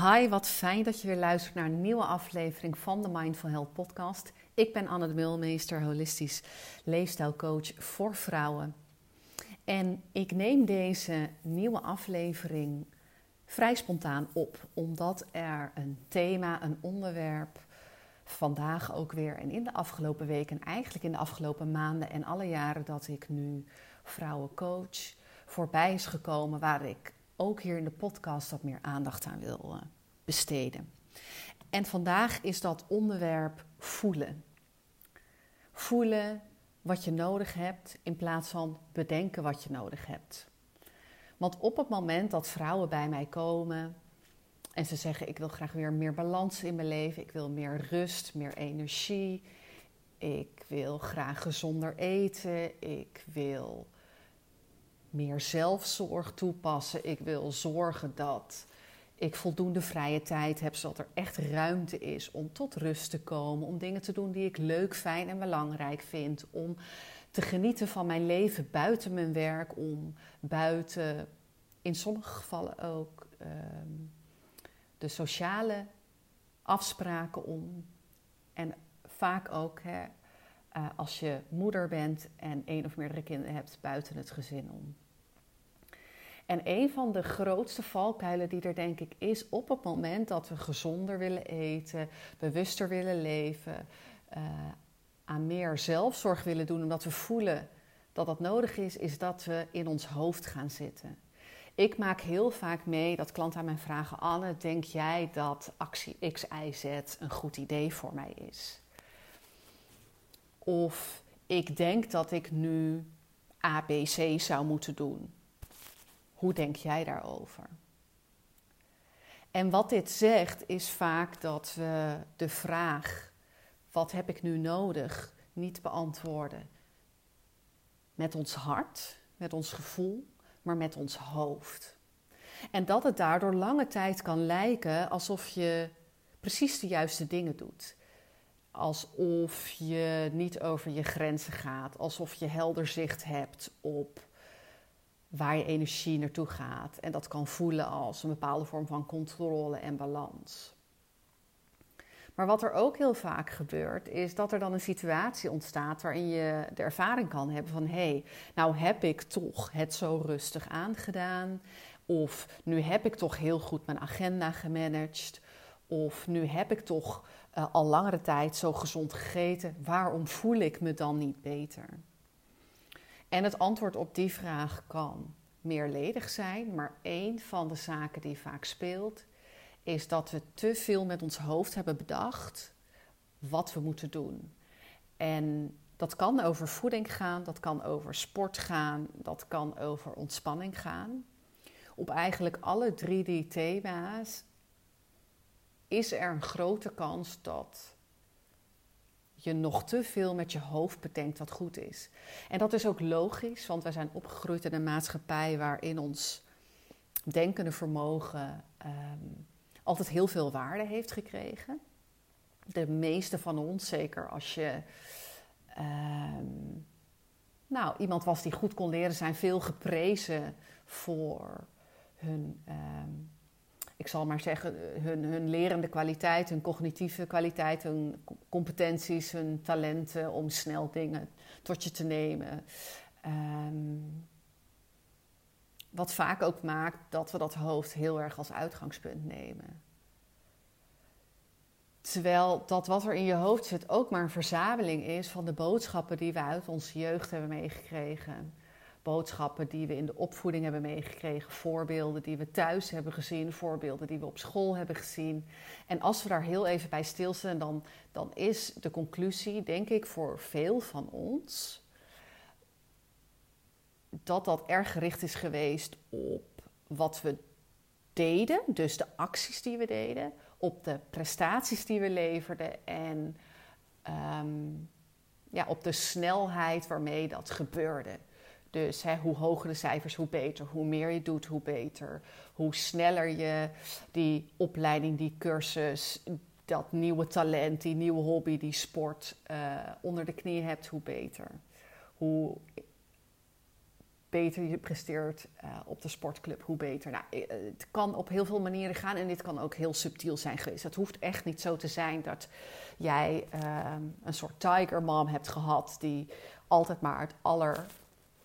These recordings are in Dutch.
Hi, wat fijn dat je weer luistert naar een nieuwe aflevering van de Mindful Health Podcast. Ik ben Anne de Mulmeester, holistisch leefstijlcoach voor vrouwen. En ik neem deze nieuwe aflevering vrij spontaan op, omdat er een thema, een onderwerp vandaag ook weer en in de afgelopen weken, eigenlijk in de afgelopen maanden en alle jaren dat ik nu vrouwen coach, voorbij is gekomen waar ik ook hier in de podcast wat meer aandacht aan wil eh, besteden. En vandaag is dat onderwerp voelen. Voelen wat je nodig hebt in plaats van bedenken wat je nodig hebt. Want op het moment dat vrouwen bij mij komen en ze zeggen: Ik wil graag weer meer balans in mijn leven, ik wil meer rust, meer energie, ik wil graag gezonder eten, ik wil meer zelfzorg toepassen. Ik wil zorgen dat ik voldoende vrije tijd heb, zodat er echt ruimte is om tot rust te komen, om dingen te doen die ik leuk, fijn en belangrijk vind, om te genieten van mijn leven buiten mijn werk, om buiten, in sommige gevallen ook, ehm, de sociale afspraken om. En vaak ook hè, uh, als je moeder bent en één of meerdere kinderen hebt buiten het gezin om. En een van de grootste valkuilen die er denk ik is op het moment dat we gezonder willen eten, bewuster willen leven, uh, aan meer zelfzorg willen doen, omdat we voelen dat dat nodig is, is dat we in ons hoofd gaan zitten. Ik maak heel vaak mee dat klanten aan mij vragen: Anne, denk jij dat actie X, Y, Z een goed idee voor mij is? Of ik denk dat ik nu ABC zou moeten doen. Hoe denk jij daarover? En wat dit zegt is vaak dat we de vraag: wat heb ik nu nodig? niet beantwoorden met ons hart, met ons gevoel, maar met ons hoofd. En dat het daardoor lange tijd kan lijken alsof je precies de juiste dingen doet. Alsof je niet over je grenzen gaat, alsof je helder zicht hebt op waar je energie naartoe gaat. En dat kan voelen als een bepaalde vorm van controle en balans. Maar wat er ook heel vaak gebeurt, is dat er dan een situatie ontstaat waarin je de ervaring kan hebben van hé, hey, nou heb ik toch het zo rustig aangedaan. Of nu heb ik toch heel goed mijn agenda gemanaged. Of nu heb ik toch uh, al langere tijd zo gezond gegeten. Waarom voel ik me dan niet beter? En het antwoord op die vraag kan meerledig zijn, maar één van de zaken die vaak speelt, is dat we te veel met ons hoofd hebben bedacht wat we moeten doen. En dat kan over voeding gaan, dat kan over sport gaan, dat kan over ontspanning gaan. Op eigenlijk alle drie die thema's is er een grote kans dat je nog te veel met je hoofd bedenkt wat goed is. En dat is ook logisch, want wij zijn opgegroeid in een maatschappij waarin ons denkende vermogen ehm, altijd heel veel waarde heeft gekregen. De meeste van ons, zeker als je ehm, nou, iemand was die goed kon leren, zijn veel geprezen voor hun ehm, ik zal maar zeggen, hun, hun lerende kwaliteit, hun cognitieve kwaliteit, hun competenties, hun talenten om snel dingen tot je te nemen. Ehm, wat vaak ook maakt dat we dat hoofd heel erg als uitgangspunt nemen. Terwijl dat wat er in je hoofd zit ook maar een verzameling is van de boodschappen die we uit onze jeugd hebben meegekregen boodschappen die we in de opvoeding hebben meegekregen, voorbeelden die we thuis hebben gezien, voorbeelden die we op school hebben gezien. En als we daar heel even bij stilstaan, dan, dan is de conclusie, denk ik, voor veel van ons, dat dat erg gericht is geweest op wat we deden, dus de acties die we deden, op de prestaties die we leverden en ehm, ja, op de snelheid waarmee dat gebeurde. Dus hè, hoe hoger de cijfers, hoe beter. Hoe meer je doet, hoe beter. Hoe sneller je die opleiding, die cursus, dat nieuwe talent, die nieuwe hobby, die sport uh, onder de knie hebt, hoe beter. Hoe beter je presteert uh, op de sportclub, hoe beter. Nou, het kan op heel veel manieren gaan en dit kan ook heel subtiel zijn geweest. Het hoeft echt niet zo te zijn dat jij uh, een soort tiger mom hebt gehad die altijd maar het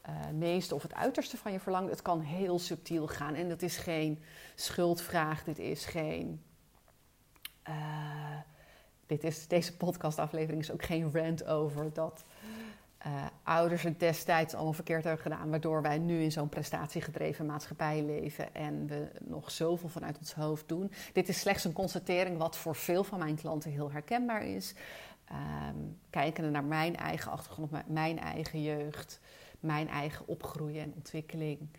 allermeeste of het uiterste van je verlangt. Het kan heel subtiel gaan en dat is geen schuldvraag, dit is geen. Uh, dit is, deze podcastaflevering is ook geen rant over dat uh, ouders het destijds allemaal verkeerd hebben gedaan, waardoor wij nu in zo'n prestatiegedreven maatschappij leven en we nog zoveel vanuit ons hoofd doen. Dit is slechts een constatering wat voor veel van mijn klanten heel herkenbaar is. Um, kijkende naar mijn eigen achtergrond, mijn eigen jeugd, mijn eigen opgroeien en ontwikkeling,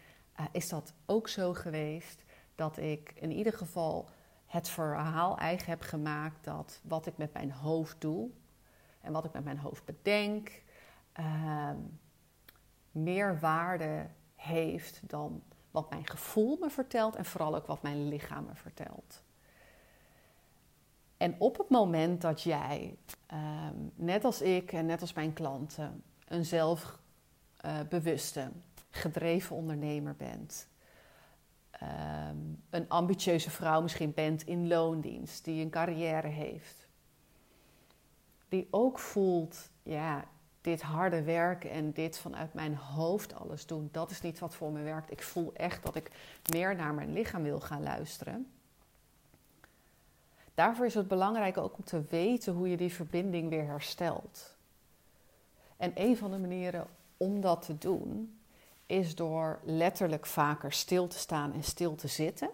uh, is dat ook zo geweest dat ik in ieder geval het verhaal eigen heb gemaakt dat wat ik met mijn hoofd doe en wat ik met mijn hoofd bedenk, uh, meer waarde heeft dan wat mijn gevoel me vertelt en vooral ook wat mijn lichaam me vertelt. En op het moment dat jij, uh, net als ik en net als mijn klanten, een zelfbewuste, uh, gedreven ondernemer bent, um, een ambitieuze vrouw misschien bent in loondienst, die een carrière heeft, die ook voelt, ja, dit harde werken en dit vanuit mijn hoofd alles doen, dat is niet wat voor me werkt. Ik voel echt dat ik meer naar mijn lichaam wil gaan luisteren. Daarvoor is het belangrijk ook om te weten hoe je die verbinding weer herstelt. En een van de manieren om dat te doen is door letterlijk vaker stil te staan en stil te zitten.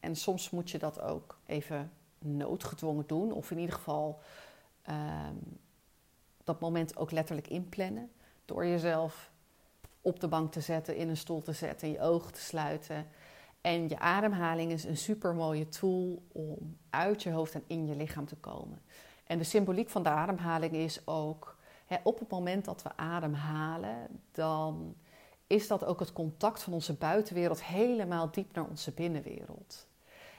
En soms moet je dat ook even noodgedwongen doen, of in ieder geval um, dat moment ook letterlijk inplannen. Door jezelf op de bank te zetten, in een stoel te zetten, je ogen te sluiten. En je ademhaling is een super mooie tool om uit je hoofd en in je lichaam te komen. En de symboliek van de ademhaling is ook, op het moment dat we ademhalen, dan is dat ook het contact van onze buitenwereld helemaal diep naar onze binnenwereld.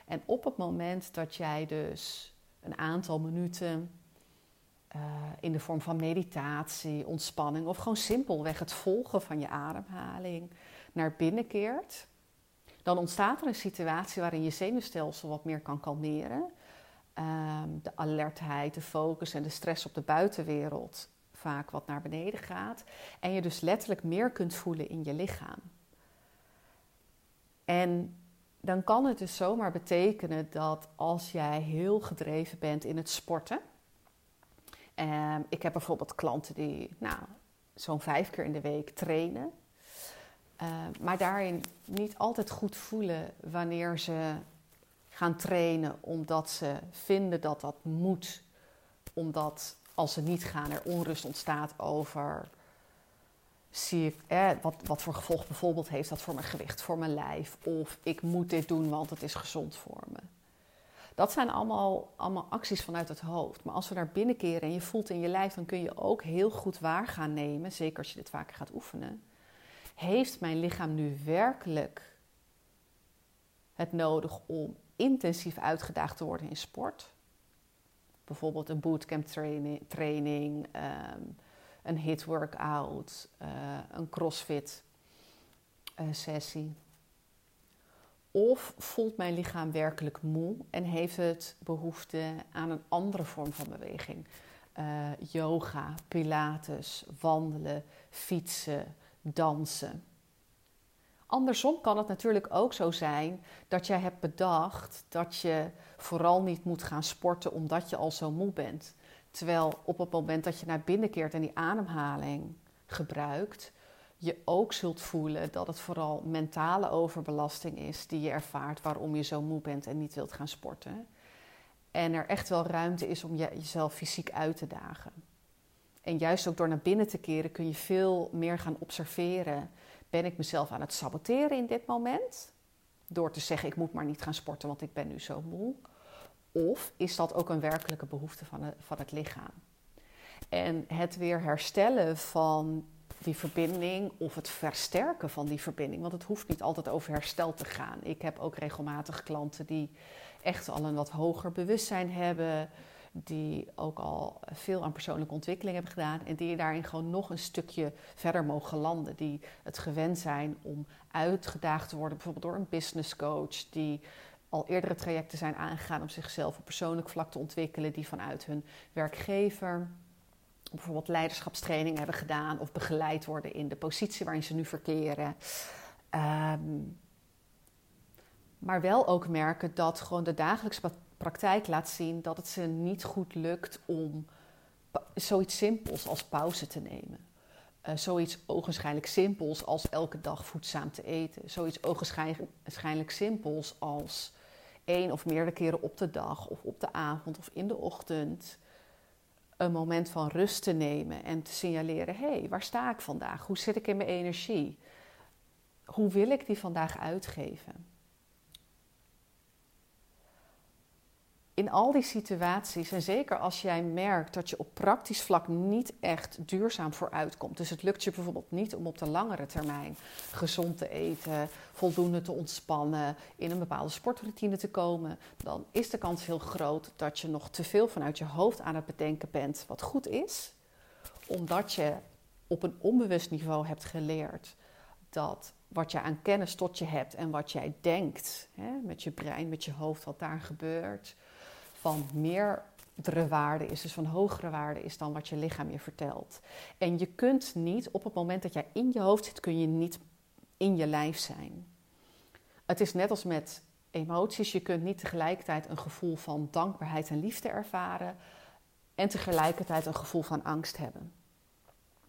En op het moment dat jij dus een aantal minuten uh, in de vorm van meditatie, ontspanning of gewoon simpelweg het volgen van je ademhaling naar binnen keert, dan ontstaat er een situatie waarin je zenuwstelsel wat meer kan kalmeren. Um, de alertheid, de focus en de stress op de buitenwereld vaak wat naar beneden gaat. En je dus letterlijk meer kunt voelen in je lichaam. En dan kan het dus zomaar betekenen dat als jij heel gedreven bent in het sporten, Um, ik heb bijvoorbeeld klanten die nou, zo'n vijf keer in de week trainen. Uh, maar daarin niet altijd goed voelen wanneer ze gaan trainen omdat ze vinden dat dat moet. Omdat als ze niet gaan er onrust ontstaat over wat, wat voor gevolg bijvoorbeeld heeft dat voor mijn gewicht, voor mijn lijf. Of ik moet dit doen want het is gezond voor me. Dat zijn allemaal, allemaal acties vanuit het hoofd. Maar als we naar binnen keren en je voelt in je lijf, dan kun je ook heel goed waar gaan nemen, zeker als je dit vaker gaat oefenen. Heeft mijn lichaam nu werkelijk het nodig om intensief uitgedaagd te worden in sport? Bijvoorbeeld een bootcamp training, training um, een hit workout, uh, een crossfit uh, sessie. Of voelt mijn lichaam werkelijk moe en heeft het behoefte aan een andere vorm van beweging? Uh, yoga, pilates, wandelen, fietsen, dansen. Andersom kan het natuurlijk ook zo zijn dat jij hebt bedacht dat je vooral niet moet gaan sporten omdat je al zo moe bent. Terwijl op het moment dat je naar binnen keert en die ademhaling gebruikt, je ook zult voelen dat het vooral mentale overbelasting is die je ervaart waarom je zo moe bent en niet wilt gaan sporten. En er echt wel ruimte is om je, jezelf fysiek uit te dagen. En juist ook door naar binnen te keren kun je veel meer gaan observeren. Ben ik mezelf aan het saboteren in dit moment? Door te zeggen ik moet maar niet gaan sporten want ik ben nu zo moe. Of is dat ook een werkelijke behoefte van het, van het lichaam? En het weer herstellen van die verbinding of het versterken van die verbinding. Want het hoeft niet altijd over herstel te gaan. Ik heb ook regelmatig klanten die echt al een wat hoger bewustzijn hebben, die ook al veel aan persoonlijke ontwikkeling hebben gedaan en die daarin gewoon nog een stukje verder mogen landen. Die het gewend zijn om uitgedaagd te worden, bijvoorbeeld door een business coach, die al eerdere trajecten zijn aangegaan om zichzelf op persoonlijk vlak te ontwikkelen, die vanuit hun werkgever bijvoorbeeld leiderschapstraining hebben gedaan of begeleid worden in de positie waarin ze nu verkeren. Ehm, maar wel ook merken dat gewoon de dagelijkse praktijk laat zien dat het ze niet goed lukt om zoiets simpels als pauze te nemen. Uh, zoiets ogenschijnlijk simpels als elke dag voedzaam te eten. Zoiets ogenschijnlijk simpels als één of meerdere keren op de dag of op de avond of in de ochtend een moment van rust te nemen en te signaleren: hé, hey, waar sta ik vandaag? Hoe zit ik in mijn energie? Hoe wil ik die vandaag uitgeven? In al die situaties, en zeker als jij merkt dat je op praktisch vlak niet echt duurzaam vooruitkomt. Dus het lukt je bijvoorbeeld niet om op de langere termijn gezond te eten, voldoende te ontspannen, in een bepaalde sportroutine te komen. Dan is de kans heel groot dat je nog te veel vanuit je hoofd aan het bedenken bent wat goed is. Omdat je op een onbewust niveau hebt geleerd dat wat je aan kennis tot je hebt en wat jij denkt, hè, met je brein, met je hoofd, wat daar gebeurt van meerdere waarde is, dus van hogere waarde is dan wat je lichaam je vertelt. En je kunt niet, op het moment dat jij in je hoofd zit, kun je niet in je lijf zijn. Het is net als met emoties, je kunt niet tegelijkertijd een gevoel van dankbaarheid en liefde ervaren en tegelijkertijd een gevoel van angst hebben.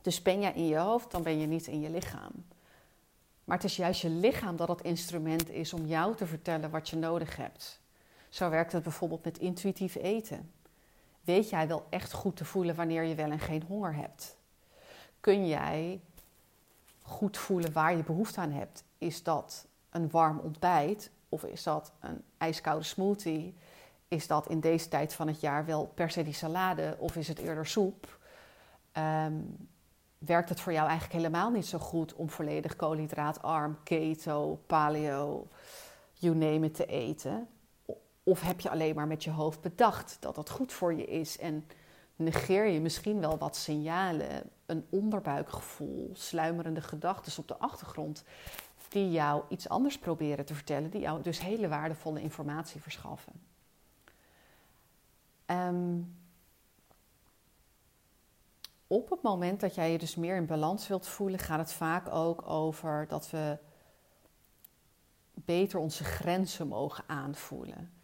Dus ben jij in je hoofd, dan ben je niet in je lichaam. Maar het is juist je lichaam dat het instrument is om jou te vertellen wat je nodig hebt. Zo werkt het bijvoorbeeld met intuïtief eten. Weet jij wel echt goed te voelen wanneer je wel en geen honger hebt? Kun jij goed voelen waar je behoefte aan hebt? Is dat een warm ontbijt of is dat een ijskoude smoothie? Is dat in deze tijd van het jaar wel per se die salade of is het eerder soep? Ehm, werkt het voor jou eigenlijk helemaal niet zo goed om volledig koolhydraatarm, keto, paleo, you name it te eten? Of heb je alleen maar met je hoofd bedacht dat dat goed voor je is en negeer je misschien wel wat signalen, een onderbuikgevoel, sluimerende gedachten op de achtergrond, die jou iets anders proberen te vertellen, die jou dus hele waardevolle informatie verschaffen. Ehm, op het moment dat jij je dus meer in balans wilt voelen, gaat het vaak ook over dat we beter onze grenzen mogen aanvoelen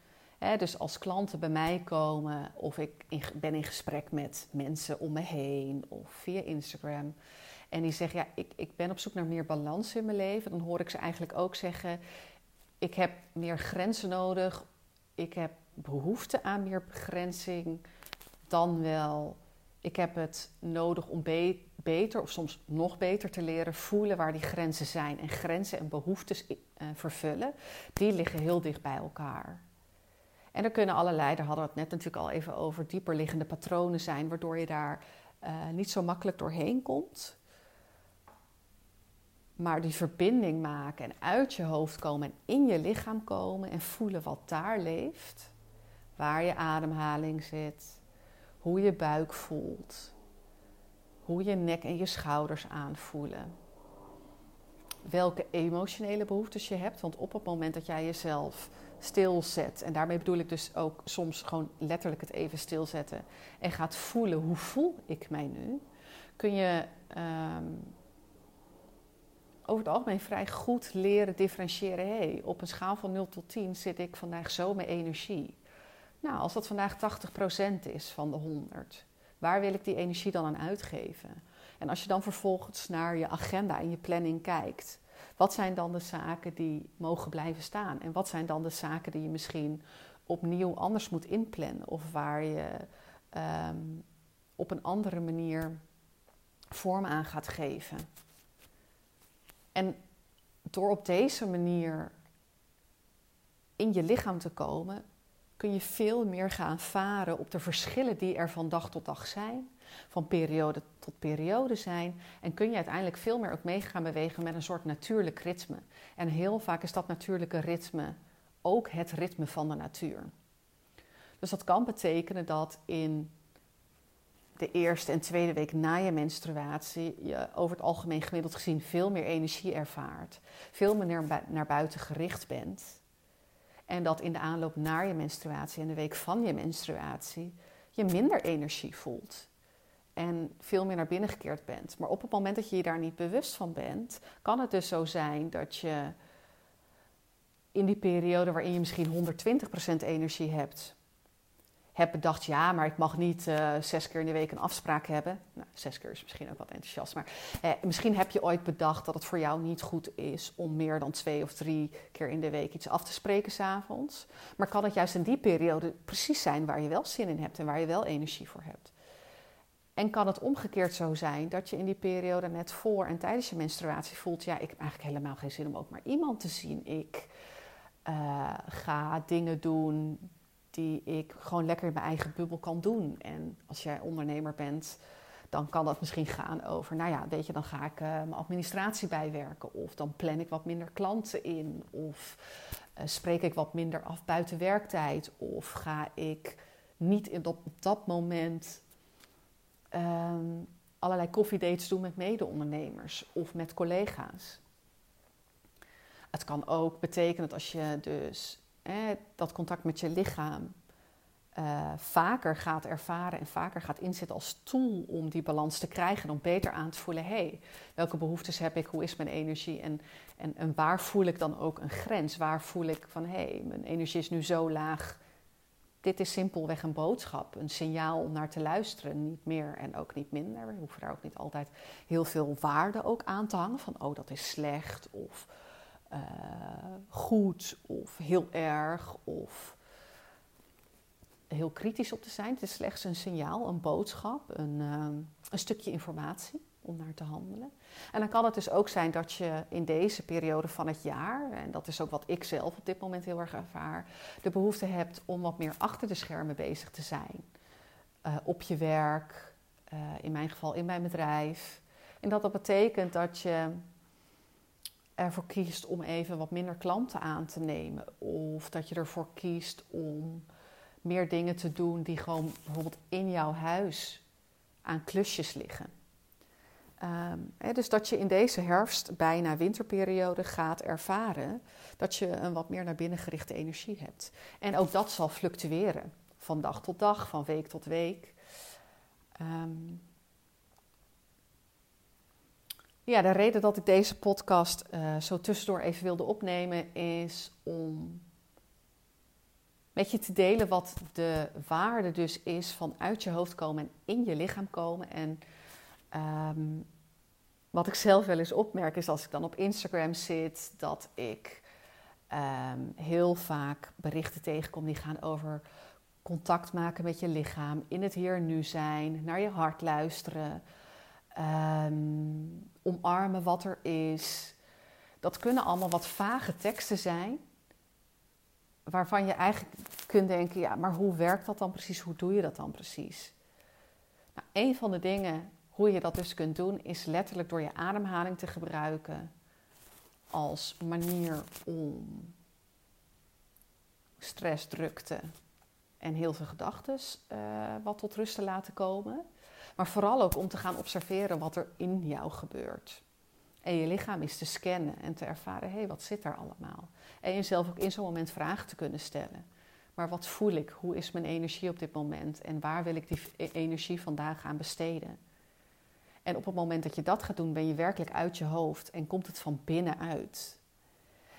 dus als klanten bij mij komen of ik ben in gesprek met mensen om me heen of via Instagram en die zeggen ja, ik, ik ben op zoek naar meer balans in mijn leven, dan hoor ik ze eigenlijk ook zeggen ik heb meer grenzen nodig, ik heb behoefte aan meer begrenzing dan wel ik heb het nodig om beter of soms nog beter te leren voelen waar die grenzen zijn. En grenzen en behoeftes uh, vervullen, die liggen heel dicht bij elkaar. En er kunnen allerlei, daar hadden we het net natuurlijk al even over, dieperliggende patronen zijn, waardoor je daar uh, niet zo makkelijk doorheen komt. Maar die verbinding maken en uit je hoofd komen en in je lichaam komen en voelen wat daar leeft, waar je ademhaling zit, hoe je buik voelt, hoe je nek en je schouders aanvoelen. Welke emotionele behoeftes je hebt, want op het moment dat jij jezelf stilzet. En daarmee bedoel ik dus ook soms gewoon letterlijk het even stilzetten. En gaat voelen, hoe voel ik mij nu? Kun je ehm, over het algemeen vrij goed leren differentiëren. hey, op een schaal van 0 tot 10 zit ik vandaag zo met energie. Nou, als dat vandaag 80% is van de 100, waar wil ik die energie dan aan uitgeven? En als je dan vervolgens naar je agenda en je planning kijkt, wat zijn dan de zaken die mogen blijven staan? En wat zijn dan de zaken die je misschien opnieuw anders moet inplannen? Of waar je ehm, op een andere manier vorm aan gaat geven? En door op deze manier in je lichaam te komen, kun je veel meer gaan varen op de verschillen die er van dag tot dag zijn van periode tot periode zijn. En kun je uiteindelijk veel meer ook mee gaan bewegen met een soort natuurlijk ritme. En heel vaak is dat natuurlijke ritme ook het ritme van de natuur. Dus dat kan betekenen dat in de eerste en tweede week na je menstruatie je over het algemeen gemiddeld gezien veel meer energie ervaart, veel meer naar buiten gericht bent. En dat in de aanloop naar je menstruatie en de week van je menstruatie je minder energie voelt en veel meer naar binnen gekeerd bent. Maar op het moment dat je je daar niet bewust van bent, kan het dus zo zijn dat je in die periode waarin je misschien 120% energie hebt, heb bedacht, ja, maar ik mag niet uh, zes keer in de week een afspraak hebben. Nou, zes keer is misschien ook wat enthousiast. Maar eh, misschien heb je ooit bedacht dat het voor jou niet goed is om meer dan twee of drie keer in de week iets af te spreken s'avonds. Maar kan het juist in die periode precies zijn waar je wel zin in hebt en waar je wel energie voor hebt. En kan het omgekeerd zo zijn dat je in die periode net voor en tijdens je menstruatie voelt: ja, ik heb eigenlijk helemaal geen zin om ook maar iemand te zien. Ik uh, ga dingen doen die ik gewoon lekker in mijn eigen bubbel kan doen. En als jij ondernemer bent, dan kan dat misschien gaan over, nou ja, weet je, dan ga ik uh, mijn administratie bijwerken. Of dan plan ik wat minder klanten in. Of uh, spreek ik wat minder af buiten werktijd. Of ga ik niet in op dat moment um, allerlei koffiedates doen met mede-ondernemers of met collega's. Het kan ook betekenen dat als je dus dat contact met je lichaam uh, vaker gaat ervaren en vaker gaat inzetten als tool om die balans te krijgen en om beter aan te voelen: hey, welke behoeftes heb ik, hoe is mijn energie en, en, en waar voel ik dan ook een grens? Waar voel ik van hé, hey, mijn energie is nu zo laag. Dit is simpelweg een boodschap, een signaal om naar te luisteren, niet meer en ook niet minder. We hoeven daar ook niet altijd heel veel waarde ook aan te hangen van oh dat is slecht of uh, goed of heel erg of heel kritisch op te zijn. Het is slechts een signaal, een boodschap, een, uh, een stukje informatie om naar te handelen. En dan kan het dus ook zijn dat je in deze periode van het jaar, en dat is ook wat ik zelf op dit moment heel erg ervaar, de behoefte hebt om wat meer achter de schermen bezig te zijn. Uh, op je werk, uh, in mijn geval in mijn bedrijf. En dat dat betekent dat je ervoor kiest om even wat minder klanten aan te nemen. Of dat je ervoor kiest om meer dingen te doen die gewoon bijvoorbeeld in jouw huis aan klusjes liggen. Um, dus dat je in deze herfst, bijna winterperiode, gaat ervaren dat je een wat meer naar binnen gerichte energie hebt. En ook dat zal fluctueren van dag tot dag, van week tot week. Um, ja, de reden dat ik deze podcast uh, zo tussendoor even wilde opnemen is om met je te delen wat de waarde dus is van uit je hoofd komen en in je lichaam komen. En um, wat ik zelf wel eens opmerk is als ik dan op Instagram zit, dat ik um, heel vaak berichten tegenkom die gaan over contact maken met je lichaam, in het hier en nu zijn, naar je hart luisteren. Um, omarmen wat er is. Dat kunnen allemaal wat vage teksten zijn, waarvan je eigenlijk kunt denken: ja, maar hoe werkt dat dan precies? Hoe doe je dat dan precies? Nou, een van de dingen hoe je dat dus kunt doen, is letterlijk door je ademhaling te gebruiken als manier om stress, drukte en heel veel gedachten uh, wat tot rust te laten komen. Maar vooral ook om te gaan observeren wat er in jou gebeurt. En je lichaam is te scannen en te ervaren, hé, hey, wat zit er allemaal? En jezelf ook in zo'n moment vragen te kunnen stellen. Maar wat voel ik? Hoe is mijn energie op dit moment? En waar wil ik die e-, energie vandaag gaan besteden? En op het moment dat je dat gaat doen, ben je werkelijk uit je hoofd en komt het van binnenuit.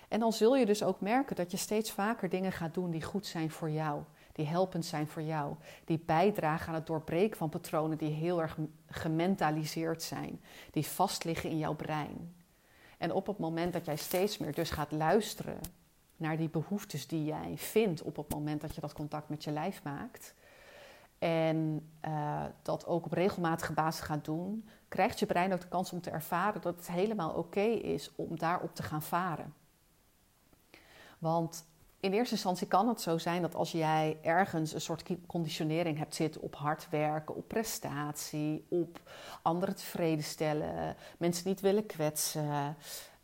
En dan zul je dus ook merken dat je steeds vaker dingen gaat doen die goed zijn voor jou die helpend zijn voor jou, die bijdragen aan het doorbreken van patronen die heel erg gementaliseerd zijn, die vastliggen in jouw brein. En op het moment dat jij steeds meer dus gaat luisteren naar die behoeftes die jij vindt op het moment dat je dat contact met je lijf maakt, en uh, dat ook op regelmatige basis gaat doen, krijgt je brein ook de kans om te ervaren dat het helemaal oké is om daarop te gaan varen. Want in eerste instantie kan het zo zijn dat als jij ergens een soort conditionering hebt zitten op hard werken, op prestatie, op anderen tevreden stellen, mensen niet willen kwetsen,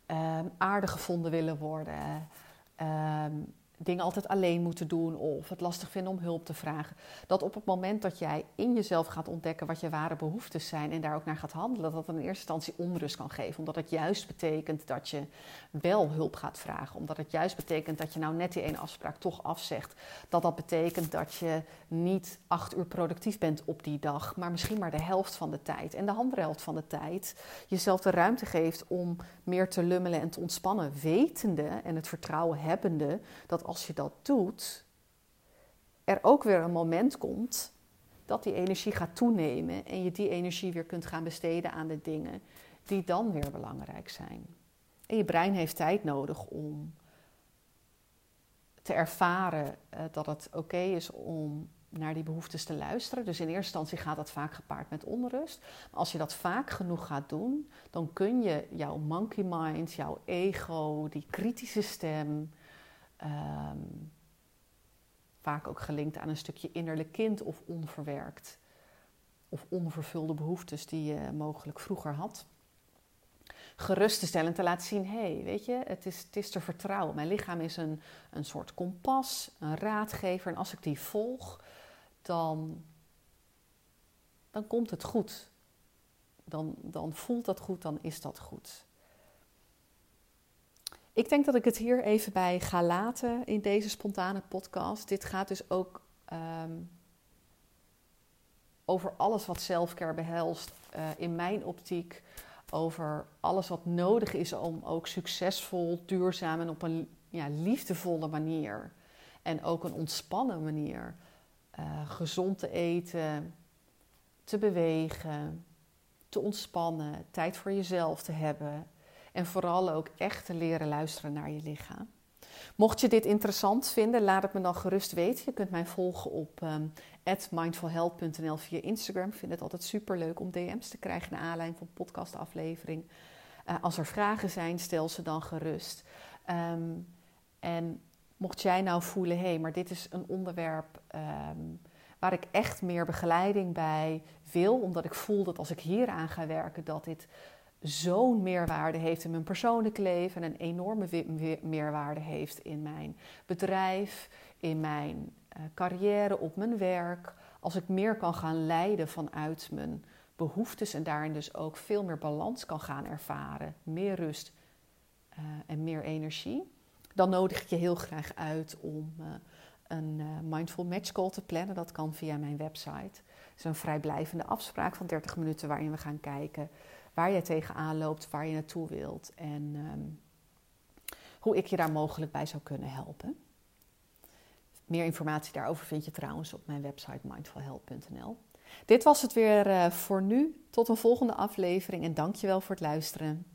um, aardig gevonden willen worden, um, dingen altijd alleen moeten doen of het lastig vinden om hulp te vragen. Dat op het moment dat jij in jezelf gaat ontdekken wat je ware behoeftes zijn en daar ook naar gaat handelen, dat dat in eerste instantie onrust kan geven. Omdat het juist betekent dat je wel hulp gaat vragen. Omdat het juist betekent dat je nou net die ene afspraak toch afzegt. Dat dat betekent dat je niet acht uur productief bent op die dag, maar misschien maar de helft van de tijd. En de andere helft van de tijd jezelf de ruimte geeft om meer te lummelen en te ontspannen, wetende en het vertrouwen hebbende dat als je dat doet, er ook weer een moment komt dat die energie gaat toenemen en je die energie weer kunt gaan besteden aan de dingen die dan weer belangrijk zijn. En je brein heeft tijd nodig om te ervaren uh, dat het oké is om naar die behoeftes te luisteren. Dus in eerste instantie gaat dat vaak gepaard met onrust. Maar als je dat vaak genoeg gaat doen, dan kun je jouw monkey mind, jouw ego, die kritische stem, Ehm, vaak ook gelinkt aan een stukje innerlijk kind of onverwerkt. Of onvervulde behoeftes die je mogelijk vroeger had. Gerust te stellen en te laten zien: hé, hey, weet je, het is, het is te vertrouwen. Mijn lichaam is een, een soort kompas, een raadgever. En als ik die volg, dan, dan komt het goed. Dan, dan voelt dat goed, dan is dat goed. Ik denk dat ik het hier even bij ga laten in deze spontane podcast. Dit gaat dus ook ehm, over alles wat selfcare behelst uh, in mijn optiek. Over alles wat nodig is om ook succesvol, duurzaam en op een ja, liefdevolle manier en ook een ontspannen manier uh, gezond te eten, te bewegen, te ontspannen, tijd voor jezelf te hebben en vooral ook echt te leren luisteren naar je lichaam. Mocht je dit interessant vinden, laat het me dan gerust weten. Je kunt mij volgen op um, mindfulhealth.nl via Instagram. Ik vind het altijd super leuk om DM's te krijgen naar aanleiding van podcastaflevering. Uh, als er vragen zijn, stel ze dan gerust. Um, en mocht jij nou voelen, hé, hey, maar dit is een onderwerp um, waar ik echt meer begeleiding bij wil, omdat ik voel dat als ik hier aan ga werken, dat dit zo'n meerwaarde heeft in mijn persoonlijk leven en een enorme meerwaarde heeft in mijn bedrijf, in mijn uh, carrière, op mijn werk. Als ik meer kan gaan leiden vanuit mijn behoeftes en daarin dus ook veel meer balans kan gaan ervaren, meer rust uh, en meer energie, dan nodig ik je heel graag uit om uh, een Mindful Match Call te plannen. Dat kan via mijn website. Het is een vrijblijvende afspraak van 30 minuten waarin we gaan kijken waar je tegenaan loopt, waar je naartoe wilt en um, hoe ik je daar mogelijk bij zou kunnen helpen. Meer informatie daarover vind je trouwens op mijn website mindfulhealth.nl. Dit was het weer uh, voor nu. Tot een volgende aflevering en dankjewel voor het luisteren.